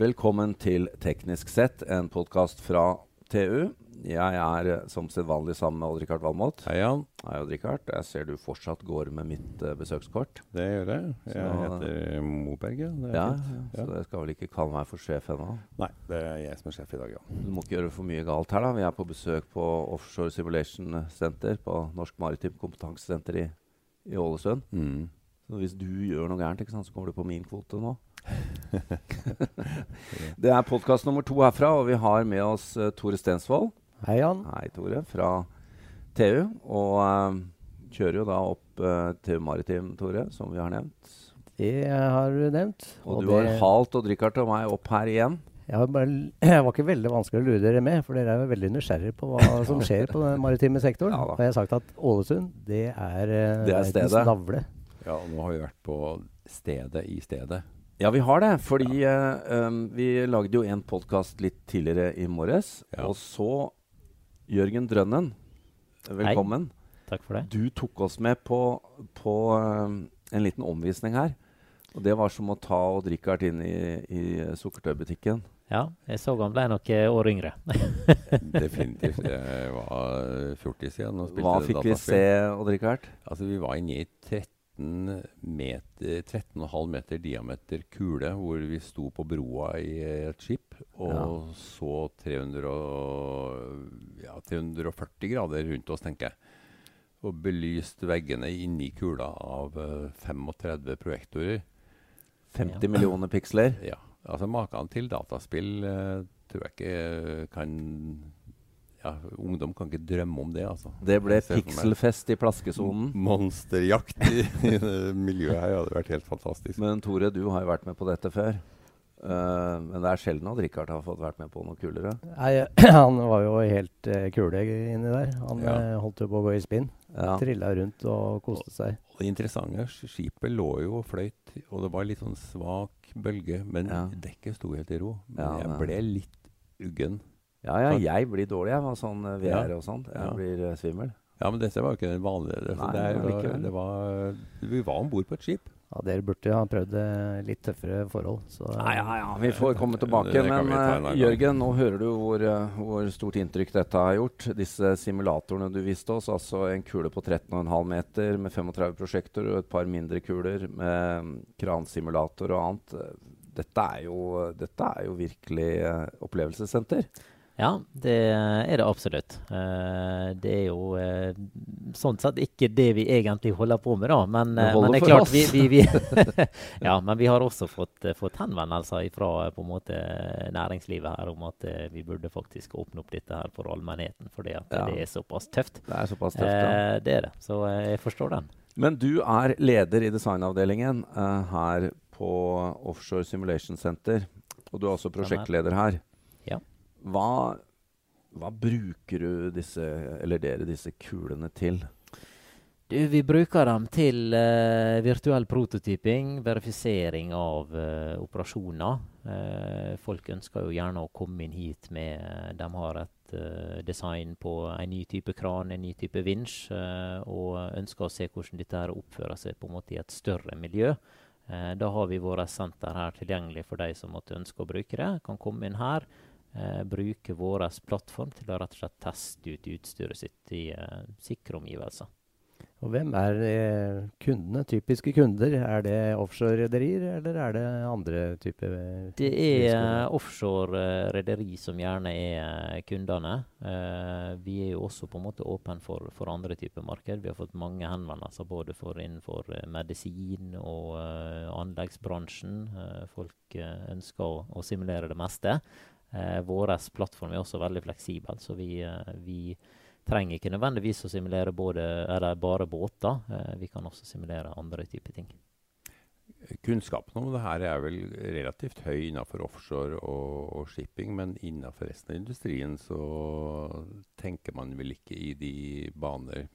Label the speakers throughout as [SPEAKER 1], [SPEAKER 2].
[SPEAKER 1] Velkommen til Teknisk sett, en podkast fra TU. Jeg er eh, som sedvanlig sammen med Odd-Rikard Valmot.
[SPEAKER 2] Hei, Jan.
[SPEAKER 1] Hei, Odd-Rikard. Jeg ser du fortsatt går med mitt uh, besøkskort.
[SPEAKER 2] Det gjør jeg. Jeg
[SPEAKER 1] Så-
[SPEAKER 2] heter Moberg. Ja.
[SPEAKER 1] Ja,
[SPEAKER 2] fint.
[SPEAKER 1] Så jeg skal vel ikke kalle meg for sjef ennå.
[SPEAKER 2] Nei, det er jeg som er sjef i dag, ja.
[SPEAKER 1] Du må ikke gjøre for mye galt her, da. Vi er på besøk på Offshore Simulation Center på Norsk Maritimt Kompetansesenter i, i Ålesund.
[SPEAKER 2] Mm.
[SPEAKER 1] Så hvis du gjør noe gærent, ikke sant, så kommer du på min kvote nå. det er podkast nummer to herfra, og vi har med oss uh, Tore Stensvold.
[SPEAKER 3] Hei, Jan.
[SPEAKER 1] Hei, Tore. Fra TU. Og uh, kjører jo da opp uh, TU Maritim, Tore, som vi har nevnt.
[SPEAKER 3] Det har du nevnt.
[SPEAKER 1] Og, du har halt og drikkert og meg opp her igjen.
[SPEAKER 3] jeg, bare, jeg var ikke veldig vanskelig å lure dere med, for dere er jo veldig nysgjerrige på hva som skjer på den maritime sektoren.
[SPEAKER 1] Ja
[SPEAKER 3] og jeg har sagt at Ålesund, det er, uh,
[SPEAKER 1] Det er
[SPEAKER 3] verdens navle.
[SPEAKER 2] Ja, og nå har vi vært på stedet i stedet.
[SPEAKER 1] Ja, vi har det. Fordi eh, um, vi lagde jo en podkast litt tidligere i morges.
[SPEAKER 2] Ja.
[SPEAKER 1] Og så Jørgen Drønnen, velkommen.
[SPEAKER 3] Takk for det.
[SPEAKER 1] Du tok oss med på, på um, en liten omvisning her. Og det var som å ta Odd-Rikard inn i, i sukkertøybutikken.
[SPEAKER 4] Ja, jeg så han ble nok eh, år yngre.
[SPEAKER 2] Definitivt. Jeg var 40 siden og spilte
[SPEAKER 1] Hva fikk vi
[SPEAKER 2] se
[SPEAKER 1] se, Odd-Rikard?
[SPEAKER 2] Altså, vi var inne i 13 meter, 13,5 meter diameter kule, hvor vi sto på broa i et skip og
[SPEAKER 1] Ja.
[SPEAKER 2] så 300 og, ja, 340 grader rundt oss, tenker jeg. Og belyst veggene inni kula av eh, 35 projektorer.
[SPEAKER 1] 50 millioner piksler.
[SPEAKER 2] Ja, altså Maken til dataspill eh, tror jeg ikke eh, kan ja, Ungdom kan ikke drømme om det, altså.
[SPEAKER 1] Det ble pikselfest i plaskesonen.
[SPEAKER 2] Monsterjakt i, i miljøet her hadde vært helt fantastisk.
[SPEAKER 1] Men Tore, du har jo vært med på dette før. Uh, men det er sjelden at Rikard har fått vært med på noe kulere.
[SPEAKER 3] Nei, han var jo helt uh, kule inni der. Han
[SPEAKER 2] Ja.
[SPEAKER 3] eh, holdt jo på å gå i spinn.
[SPEAKER 1] Ja.
[SPEAKER 3] Trilla rundt og koste seg.
[SPEAKER 2] Og det interessante sk- skipet lå jo og fløyt, og det var litt sånn svak bølge, men
[SPEAKER 1] Ja.
[SPEAKER 2] dekket sto helt i ro. Men
[SPEAKER 1] Ja,
[SPEAKER 2] jeg ble litt uggen.
[SPEAKER 1] Ja, ja, jeg blir dårlig jeg, av sånn eh, VR
[SPEAKER 2] Ja.
[SPEAKER 1] og sånt. Jeg
[SPEAKER 2] Ja.
[SPEAKER 1] blir eh, svimmel.
[SPEAKER 2] Ja, men dette var jo ikke den vanlige. Det,
[SPEAKER 1] Nei,
[SPEAKER 2] det, er-
[SPEAKER 1] det,
[SPEAKER 2] det var, vi var om bord på et skip.
[SPEAKER 3] Ja, dere burde ha prøvd eh, litt tøffere forhold. Så, Nei,
[SPEAKER 1] Ja, ja, ja, vi får komme tilbake.
[SPEAKER 2] Det
[SPEAKER 1] Men
[SPEAKER 2] ta
[SPEAKER 1] eh. Jørgen, nå hører du hvor, eh, hvor stort inntrykk dette har gjort. Disse simulatorene du viste oss, altså en kule på 13,5 meter med 35 prosjekter og et par mindre kuler med kransimulator og annet. Eh, Dette er jo, dette er jo virkelig eh, opplevelsessenter.
[SPEAKER 4] Ja, det er det absolutt. Eh, det er jo eh, sånn sett ikke det vi egentlig holder på med, da. Men, eh, men det er klart vi, vi, vi Ja, men vi har også fått, fått henvendelser fra på en måte næringslivet her om at vi burde faktisk åpne opp dette her for allmennheten, fordi at
[SPEAKER 1] Ja.
[SPEAKER 4] det er såpass tøft.
[SPEAKER 1] Det er såpass tøft. ja.
[SPEAKER 4] Det er det. Så jeg forstår den.
[SPEAKER 1] Men du er leder i designavdelingen her på Offshore Simulation Center. Og du er også prosjektleder her. Hva, hva bruker du disse, eller dere disse kulene til?
[SPEAKER 4] Du, vi bruker dem til uh, virtuell prototyping, verifisering av uh, operasjoner. Uh, folk ønsker jo gjerne å komme inn hit med De har et design på en ny type kran, en ny type vinsj, og ønsker å se hvordan dette her oppfører seg på en måte i et større miljø. Da har vi våre senter her tilgjengelig for de som måtte ønske å bruke det. Kan komme inn her. Eh, bruke vår plattform til å rett og slett teste ut utstyret sitt i eh, sikre omgivelser.
[SPEAKER 3] Og hvem er eh, kundene? Typiske kunder? Er det offshore-rederier, eller er det andre typer
[SPEAKER 4] Det er eh, offshore-rederi som gjerne er eh, kundene. Eh, vi er jo også på en måte åpne for, for andre typer marked. Vi har fått mange henvendelser både for innenfor eh, medisin og eh, anleggsbransjen. Eh, folk eh, ønsker å, å simulere det meste. Eh, Vår plattform er også veldig fleksibel, så vi, eh, vi trenger ikke nødvendigvis å simulere både, bare båter. Eh, vi kan også simulere andre typer ting.
[SPEAKER 2] Kunnskapen om det her er vel relativt høy innenfor offshore og, og shipping, men innenfor resten av industrien så tenker man vel ikke i de baner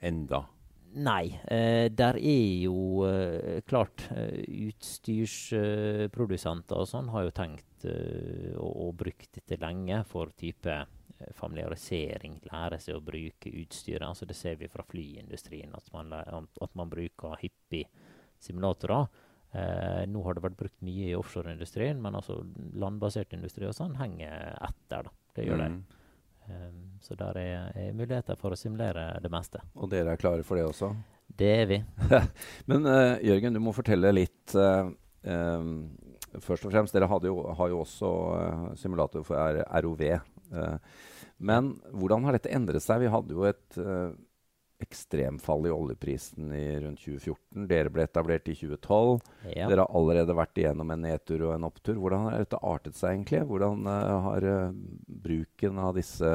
[SPEAKER 2] enda.
[SPEAKER 4] Nei. Eh, der er jo eh, klart eh, Utstyrsprodusenter og sånn har jo tenkt eh, og, og brukt dette lenge for type eh, familiarisering. Lære seg å bruke utstyret. Altså det ser vi fra flyindustrien, at man, at man bruker hyppig simulatorer. Eh, nå har det vært brukt mye i offshoreindustrien, men altså landbasert industri og sånn henger etter. da. Det gjør
[SPEAKER 2] Mm.
[SPEAKER 4] de. Um, så der er, er muligheter for å simulere det meste.
[SPEAKER 1] Og dere er klare for det også?
[SPEAKER 4] Det er vi.
[SPEAKER 1] Men uh, Jørgen, du må fortelle litt Uh, um, Først og fremst, dere jo, har jo også uh, simulator for ROV. men hvordan har dette endret seg? Vi hadde jo et ekstremfall i oljeprisen i rundt 2014. Dere ble etablert i 2012.
[SPEAKER 4] Ja.
[SPEAKER 1] Dere har allerede vært igjennom en nedtur og en opptur. Hvordan har dette artet seg egentlig? Hvordan uh, har uh, bruken av disse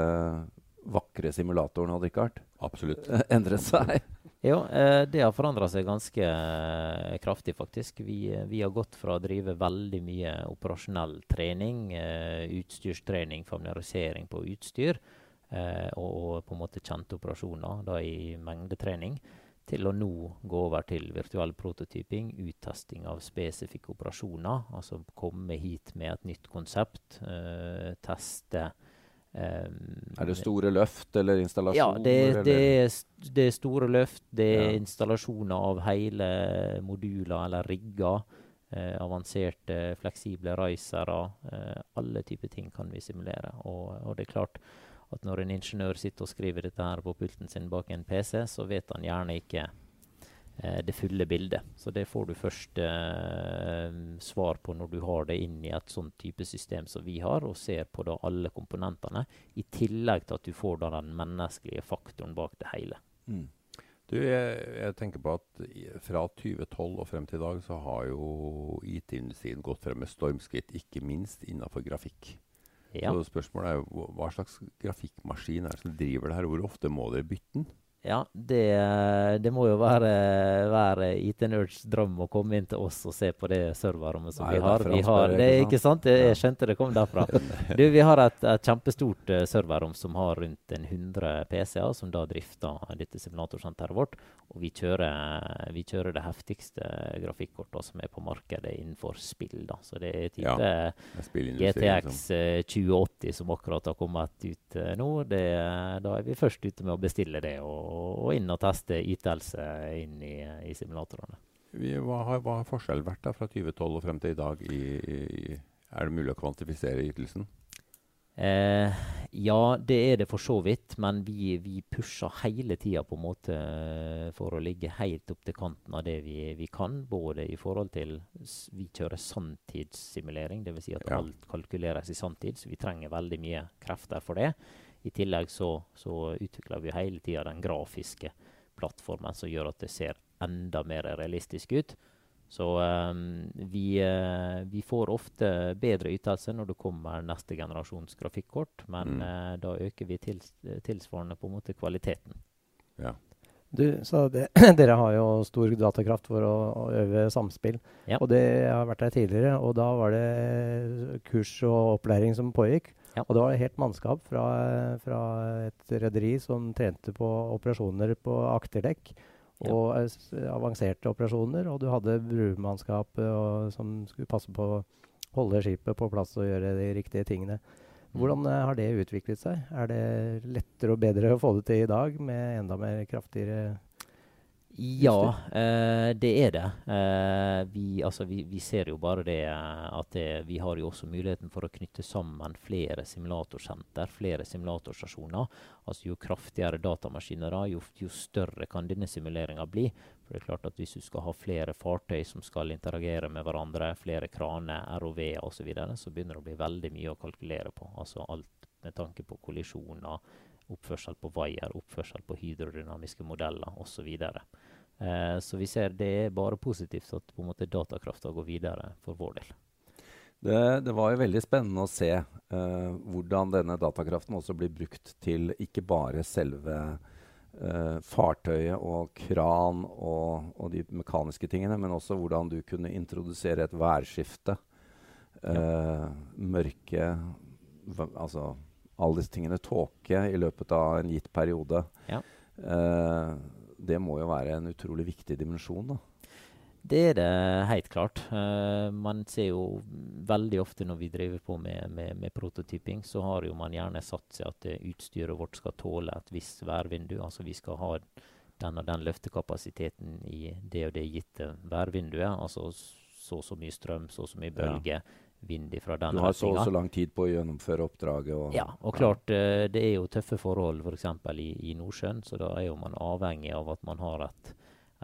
[SPEAKER 1] vakre simulatorene og Rikard,
[SPEAKER 2] Absolutt.
[SPEAKER 1] endret seg?
[SPEAKER 4] Ja, eh, det har forandra seg ganske eh, kraftig, faktisk. Vi, vi har gått fra å drive veldig mye operasjonell trening, eh, utstyrstrening, familiarisering på utstyr, og, og på en måte kjente operasjoner da i mengdetrening, til å nå gå over til virtuell prototyping, uttesting av spesifikke operasjoner. Altså komme hit med et nytt konsept, eh, teste Um,
[SPEAKER 1] Er det store løft eller
[SPEAKER 4] ja,
[SPEAKER 1] installasjoner?
[SPEAKER 4] det,
[SPEAKER 1] eller?
[SPEAKER 4] det, er, det er store løft. Det er
[SPEAKER 1] Ja.
[SPEAKER 4] installasjoner av hele moduler eller rigger. Eh, avanserte, fleksible racere. Eh, alle typer ting kan vi simulere. Og, og det er klart at når en ingeniør sitter og skriver dette her på pulten sin bak en PC, så vet han gjerne ikke eh, det fulle bildet. Så det får du først eh, svar på når du har det inn i et sånn type system som vi har, og ser på da alle komponentene. I tillegg til at du får da den menneskelige faktoren bak det hele.
[SPEAKER 1] Mm.
[SPEAKER 2] Du, jeg, jeg tenker på at fra 2012 og frem til i dag så har jo IT-industrien gått frem med stormskritt, ikke minst innenfor grafikk.
[SPEAKER 4] Ja.
[SPEAKER 2] Så spørsmålet er jo hva- slags grafikkmaskin er det som driver det her, hvor ofte må dere bytte den?
[SPEAKER 4] Ja, det, det må jo være, være IT-nerds drøm å komme inn til oss og se på det serverrommet som
[SPEAKER 1] er
[SPEAKER 4] vi har. Vi har det
[SPEAKER 1] ikke
[SPEAKER 4] sant? Jeg, jeg skjønte det kom derfra. Du, vi har et, et kjempestort uh, serverrom som har rundt en 100 PC-er, som da drifter dette simulatorsenteret vårt. Og vi kjører, vi kjører det heftigste grafikkortet som er på markedet innenfor spill. da. Så det er type
[SPEAKER 2] Ja.
[SPEAKER 4] GTX eh, 2080 som akkurat har kommet ut eh, nå, det, da er vi først ute med å bestille det og, og inn og teste ytelse inn i, i simulatorene.
[SPEAKER 2] Hva, har, hva har forskjellen vært da fra 2012 og frem til i dag? I, i, er det mulig å kvantifisere ytelsen?
[SPEAKER 4] Eh, ja, det er det for så vidt, men vi, vi pusher hele tida på en måte eh, for å ligge helt opp til kanten av det vi, vi kan. Både i forhold til Vi kjører sanntidssimulering, dvs. Si at
[SPEAKER 2] Ja.
[SPEAKER 4] alt kalkuleres i sanntid, så vi trenger veldig mye krefter for det. I tillegg så, så utvikler vi hele tida den grafiske plattformen som gjør at det ser enda mer realistisk ut. Så um, vi, uh, vi får ofte bedre ytelse når det kommer neste generasjons grafikkort, men
[SPEAKER 2] Mm.
[SPEAKER 4] uh, da øker vi tils tilsvarende på en måte kvaliteten.
[SPEAKER 2] Ja.
[SPEAKER 3] Du, så det, dere har jo stor datakraft for å, å øve samspill.
[SPEAKER 4] Ja.
[SPEAKER 3] Og det har vært der tidligere, og da var det kurs og opplæring som pågikk.
[SPEAKER 4] Ja.
[SPEAKER 3] Og det var helt mannskap fra, fra et rederi som trente på operasjoner på akterdekk. Og ja. avanserte operasjoner. Og du hadde brumannskap som skulle passe på å holde skipet på plass og gjøre de riktige tingene. Hvordan eh, har det utviklet seg? Er det lettere og bedre å få det til i dag med enda mer kraftigere
[SPEAKER 4] Ja, eh, det er det. Eh, vi, altså, vi, vi ser jo bare det eh, at det, vi har jo også muligheten for å knytte sammen flere simulatorsenter, flere simulatorstasjoner. Altså Jo kraftigere datamaskiner, da, jo, jo større kan denne simuleringa bli. For det er klart at Hvis du skal ha flere fartøy som skal interagere med hverandre, flere kraner, ROV osv., så, videre, så begynner det å bli veldig mye å kalkulere på. Altså alt med tanke på kollisjoner, oppførsel på vaier, oppførsel på hydrodynamiske modeller osv. Eh, så vi ser det er bare positivt at på en måte datakrafta går videre for vår del.
[SPEAKER 1] Det, det var jo veldig spennende å se eh, hvordan denne datakraften også blir brukt til ikke bare selve eh, fartøyet og kran og, og de mekaniske tingene, men også hvordan du kunne introdusere et værskifte. Eh, mørke Altså alle disse tingene. Tåke i løpet av en gitt periode.
[SPEAKER 4] Ja.
[SPEAKER 1] Eh, det må jo være en utrolig viktig dimensjon. da.
[SPEAKER 4] Det er det helt klart. Uh, man ser jo veldig ofte når vi driver på med, med, med prototyping, så har jo man gjerne satt seg at eh, utstyret vårt skal tåle et visst værvindu. Altså vi skal ha den og den løftekapasiteten i det og det gitte værvinduet. Altså så og så mye strøm, så og så mye bølge, vind fra den
[SPEAKER 1] Du har så og så lang tid på å gjennomføre oppdraget. Og,
[SPEAKER 4] Ja, og klart ja. det er jo tøffe forhold f.eks. I, i Nordsjøen, så da er jo man avhengig av at man har et,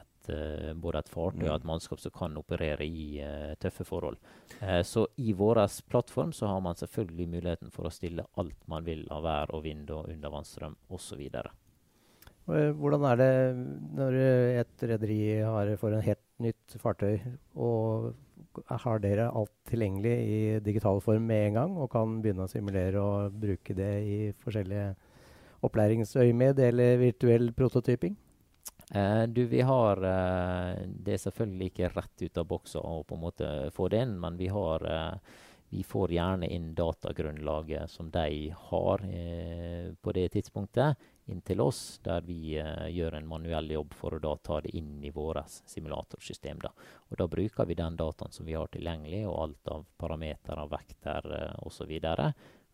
[SPEAKER 4] et, eh, både et fartøy og et mannskap som kan operere i uh, tøffe forhold. Uh, så i vår plattform så har man selvfølgelig muligheten for å stille alt man vil av vær og vind og undervannsstrøm osv.
[SPEAKER 3] Eh, Hvordan er det når eh, et rederi får en helt nytt fartøy, og har dere alt tilgjengelig i digital form med en gang, og kan begynne å simulere og bruke det i forskjellige opplæringsøyemed eller virtuell prototyping?
[SPEAKER 4] Eh, du, vi har eh, Det er selvfølgelig ikke rett ut av boksa å på en måte få det inn, men vi har eh, vi får gjerne inn datagrunnlaget som de har på det tidspunktet, inn til oss, der vi eh, gjør en manuell jobb for å da ta det inn i vårt simulatorsystem. Da. Og da bruker vi den dataen som vi har tilgjengelig, og alt av parametere, vekter eh, osv.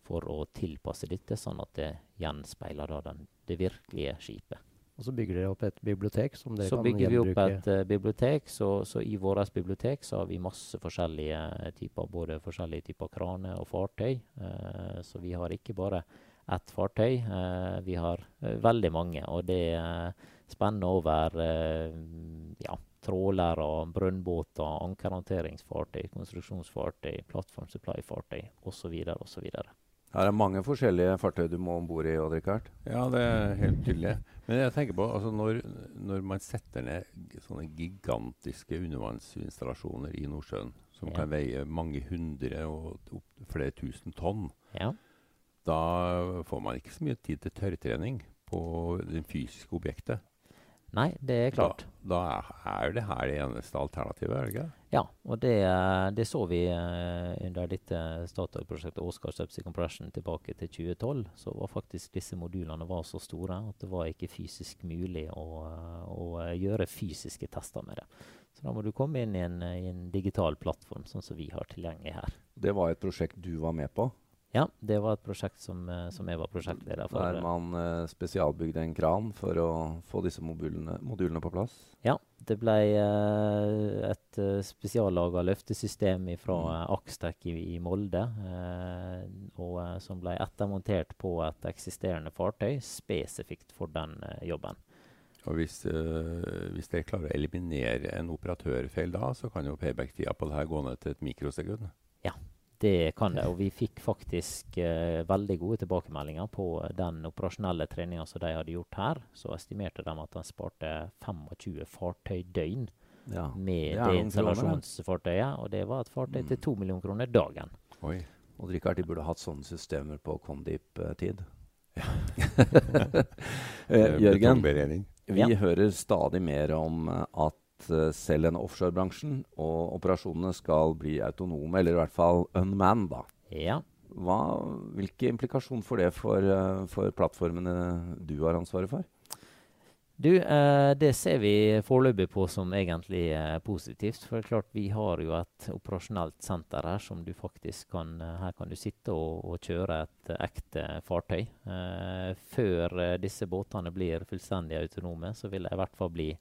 [SPEAKER 4] for å tilpasse dette, sånn at det gjenspeiler da den, det virkelige skipet.
[SPEAKER 3] Og så bygger dere opp et bibliotek som dere
[SPEAKER 4] Så
[SPEAKER 3] kan
[SPEAKER 4] bygger vi opp et uh, bibliotek. Så, så i vårt bibliotek så har vi masse forskjellige typer, både forskjellige typer kraner og fartøy. Uh, så vi har ikke bare ett fartøy. Eh, vi har eh, veldig mange, og det eh, spenner over eh, ja, trålere, brønnbåter, ankerhåndteringsfartøy, konstruksjonsfartøy, plattformsupply-fartøy osv. osv.
[SPEAKER 1] Her er mange forskjellige fartøy du må om bord i, Odd Rikard.
[SPEAKER 2] Ja, det er helt tydelig. Men jeg tenker på, altså når, når man setter ned sånne gigantiske undervannsinstallasjoner i Nordsjøen, som
[SPEAKER 4] Ja.
[SPEAKER 2] kan veie mange hundre og opp flere tusen tonn,
[SPEAKER 4] Ja.
[SPEAKER 2] Da får man ikke så mye tid til tørrtrening på det fysiske objektet.
[SPEAKER 4] Nei, det er klart.
[SPEAKER 2] Da, da er jo det her det eneste alternativet, er det ikke?
[SPEAKER 4] Ja, og det, eh, det så vi eh, under dette Statoil-prosjektet Oscar Subsea Compression tilbake til 2012. Så var faktisk disse modulene var så store at det var ikke fysisk mulig å, eh, å gjøre fysiske tester med det. Så da må du komme inn i en, i en digital plattform, sånn som vi har tilgjengelig her.
[SPEAKER 1] Det var et prosjekt du var med på,
[SPEAKER 4] Ja, det var et prosjekt som, eh, som jeg var prosjektleder for.
[SPEAKER 1] der man eh, spesialbygde en kran for å få disse modulene, modulene på plass.
[SPEAKER 4] Ja, det ble eh, et uh, spesiallaga løftesystem fra
[SPEAKER 1] Mm.
[SPEAKER 4] Axtec i, i Molde, eh, og, eh, som ble ettermontert på et eksisterende fartøy spesifikt for den eh, jobben.
[SPEAKER 2] Og hvis, øh, hvis dere klarer å eliminere en operatørfeil da, så kan jo payback-tida på det her gå ned til et mikrosekund.
[SPEAKER 4] Det kan det, og vi fikk faktisk eh, veldig gode tilbakemeldinger på den operasjonelle treninga som de hadde gjort her. Så estimerte de at de sparte 25 fartøydøgn
[SPEAKER 1] Ja.
[SPEAKER 4] med
[SPEAKER 1] Det
[SPEAKER 4] det installasjonsfartøyet, og det var et fartøy til 2 millioner kroner dagen.
[SPEAKER 2] Oi.
[SPEAKER 1] Og Rikard, de burde hatt sånne systemer på Condip-tid. Ja. Jørgen, vi
[SPEAKER 4] Ja.
[SPEAKER 1] hører stadig mer om eh, at eh, selv denne offshorebransjen og operasjonene skal bli autonome, eller i hvert fall unmanned. da.
[SPEAKER 4] Ja.
[SPEAKER 1] Hva, hvilke implikasjoner får det for, eh, for plattformene du har ansvaret for?
[SPEAKER 4] Du, eh, det ser vi foreløpig på som egentlig positivt. For det er klart vi har jo et operasjonelt senter her som du faktisk kan Her kan du sitte og, og kjøre et ekte fartøy. Eh, før disse båtene blir fullstendig autonome, så vil de i hvert fall bli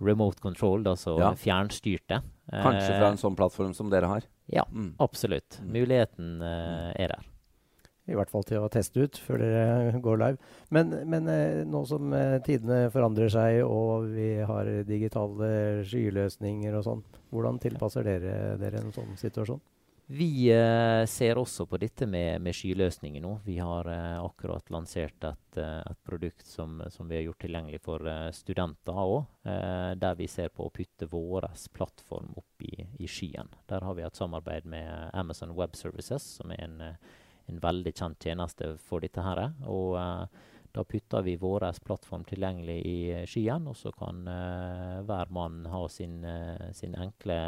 [SPEAKER 4] remote control, altså
[SPEAKER 1] Ja.
[SPEAKER 4] fjernstyrte.
[SPEAKER 1] Kanskje
[SPEAKER 4] Eh,
[SPEAKER 1] fra en sånn plattform som dere har?
[SPEAKER 4] Ja,
[SPEAKER 1] Mm.
[SPEAKER 4] absolutt.
[SPEAKER 1] Mm.
[SPEAKER 4] Muligheten uh, er der.
[SPEAKER 3] I hvert fall til å teste ut før dere går live. Men, men eh, nå som eh, tidene forandrer seg og vi har digitale skyløsninger og sånn, hvordan tilpasser dere dere en sånn situasjon?
[SPEAKER 4] Vi eh, ser også på dette med, med skyløsninger nå. Vi har eh, akkurat lansert et, eh, et produkt som, som vi har gjort tilgjengelig for eh, studenter òg, der vi ser på å putte vår plattform opp i, i skyen. Der har vi et samarbeid med Amazon Web Services, som er en, eh, en veldig kjent tjeneste for dette her. Og eh, da putter vi vår plattform tilgjengelig i eh, skyen, og så kan eh, hver mann ha sin, eh, sin enkle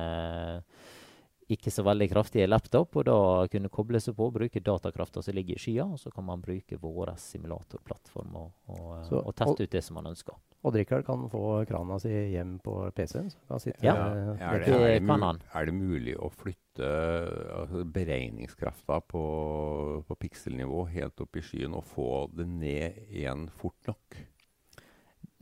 [SPEAKER 4] ikke så veldig kraftige laptop, og da kunne koble seg på og bruke datakrafta som ligger i skya, og så kan man bruke vår simulatorplattform og, og, eh,
[SPEAKER 3] Så-
[SPEAKER 4] og teste ut det som man ønsker.
[SPEAKER 3] Odd-Rikard kan få krana si hjem på PC-en.
[SPEAKER 4] Ja.
[SPEAKER 2] Er det,
[SPEAKER 4] Det
[SPEAKER 2] er, det
[SPEAKER 4] kan
[SPEAKER 2] er det mulig å flytte altså, beregningskrafta på, på pikselnivå helt opp i skyen og få det ned igjen fort nok?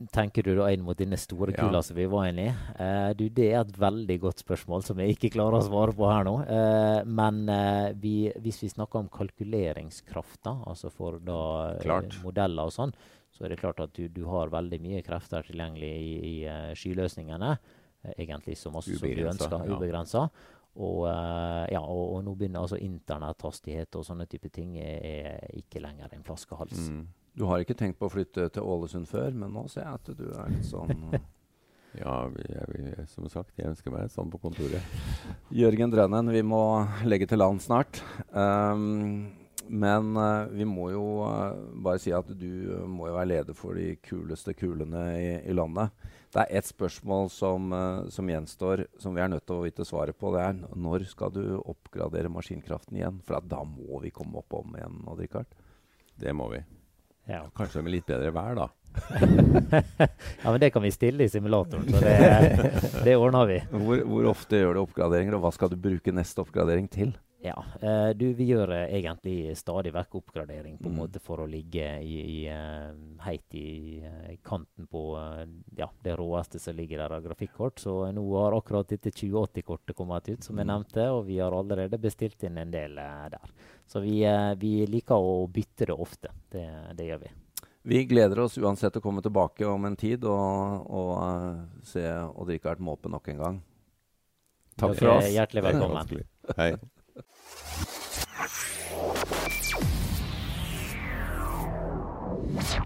[SPEAKER 4] Tenker du da inn mot denne store
[SPEAKER 2] Ja.
[SPEAKER 4] som vi var inne i? Uh, du, det er et veldig godt spørsmål som jeg ikke klarer å svare på her nå. Uh, men uh, vi, hvis vi snakker om kalkuleringskrafta, altså for da modeller og sånn, så er det klart at du, du har veldig mye krefter tilgjengelig i, i skyløsningene. egentlig så masse som du ønsker.
[SPEAKER 2] ja.
[SPEAKER 4] Ubegrensa. Og, ja, og, og nå begynner altså internetthastighet og sånne type ting er, er ikke lenger en flaskehals.
[SPEAKER 2] Mm.
[SPEAKER 1] Du har ikke tenkt på å flytte til Ålesund før, men nå ser jeg at du er litt sånn eh,
[SPEAKER 2] Ja, jeg, jeg, som sagt, jeg ønsker meg sånn på kontoret.
[SPEAKER 1] Jørgen Drønnen, vi må legge til land snart. Um, men uh, vi må jo uh, bare si at du må jo være leder for de kuleste kulene i, i landet. Det er ett spørsmål som, uh, som gjenstår, som vi er nødt til å vite svaret på. Det er når skal du oppgradere maskinkraften igjen? For at da må vi komme opp om igjen, Odd Rikard.
[SPEAKER 2] Det må vi.
[SPEAKER 4] Ja.
[SPEAKER 2] Kanskje med litt bedre vær, da.
[SPEAKER 4] ja, men det kan vi stille i simulatoren, så det, det ordner vi.
[SPEAKER 1] Hvor, hvor ofte gjør du oppgraderinger, og hva skal du bruke neste oppgradering til?
[SPEAKER 4] Ja, eh, du, vi gjør eh, egentlig stadig vekk oppgradering på en
[SPEAKER 1] Mm.
[SPEAKER 4] måte for å ligge i, i heit i kanten på ja, det råeste som ligger der av grafikkort. Så nå har akkurat dette 2080-kortet kommet ut, som jeg
[SPEAKER 1] Mm.
[SPEAKER 4] nevnte, og vi har allerede bestilt inn en del der. Så vi, eh, vi, liker å bytte det ofte. Det, det, gjør vi.
[SPEAKER 1] Vi gleder oss uansett å komme tilbake om en tid og, og uh, se Odd-Rikard måpe nok en gang. Takk for oss.
[SPEAKER 4] Hjertelig velkommen.
[SPEAKER 2] Hei. Hei.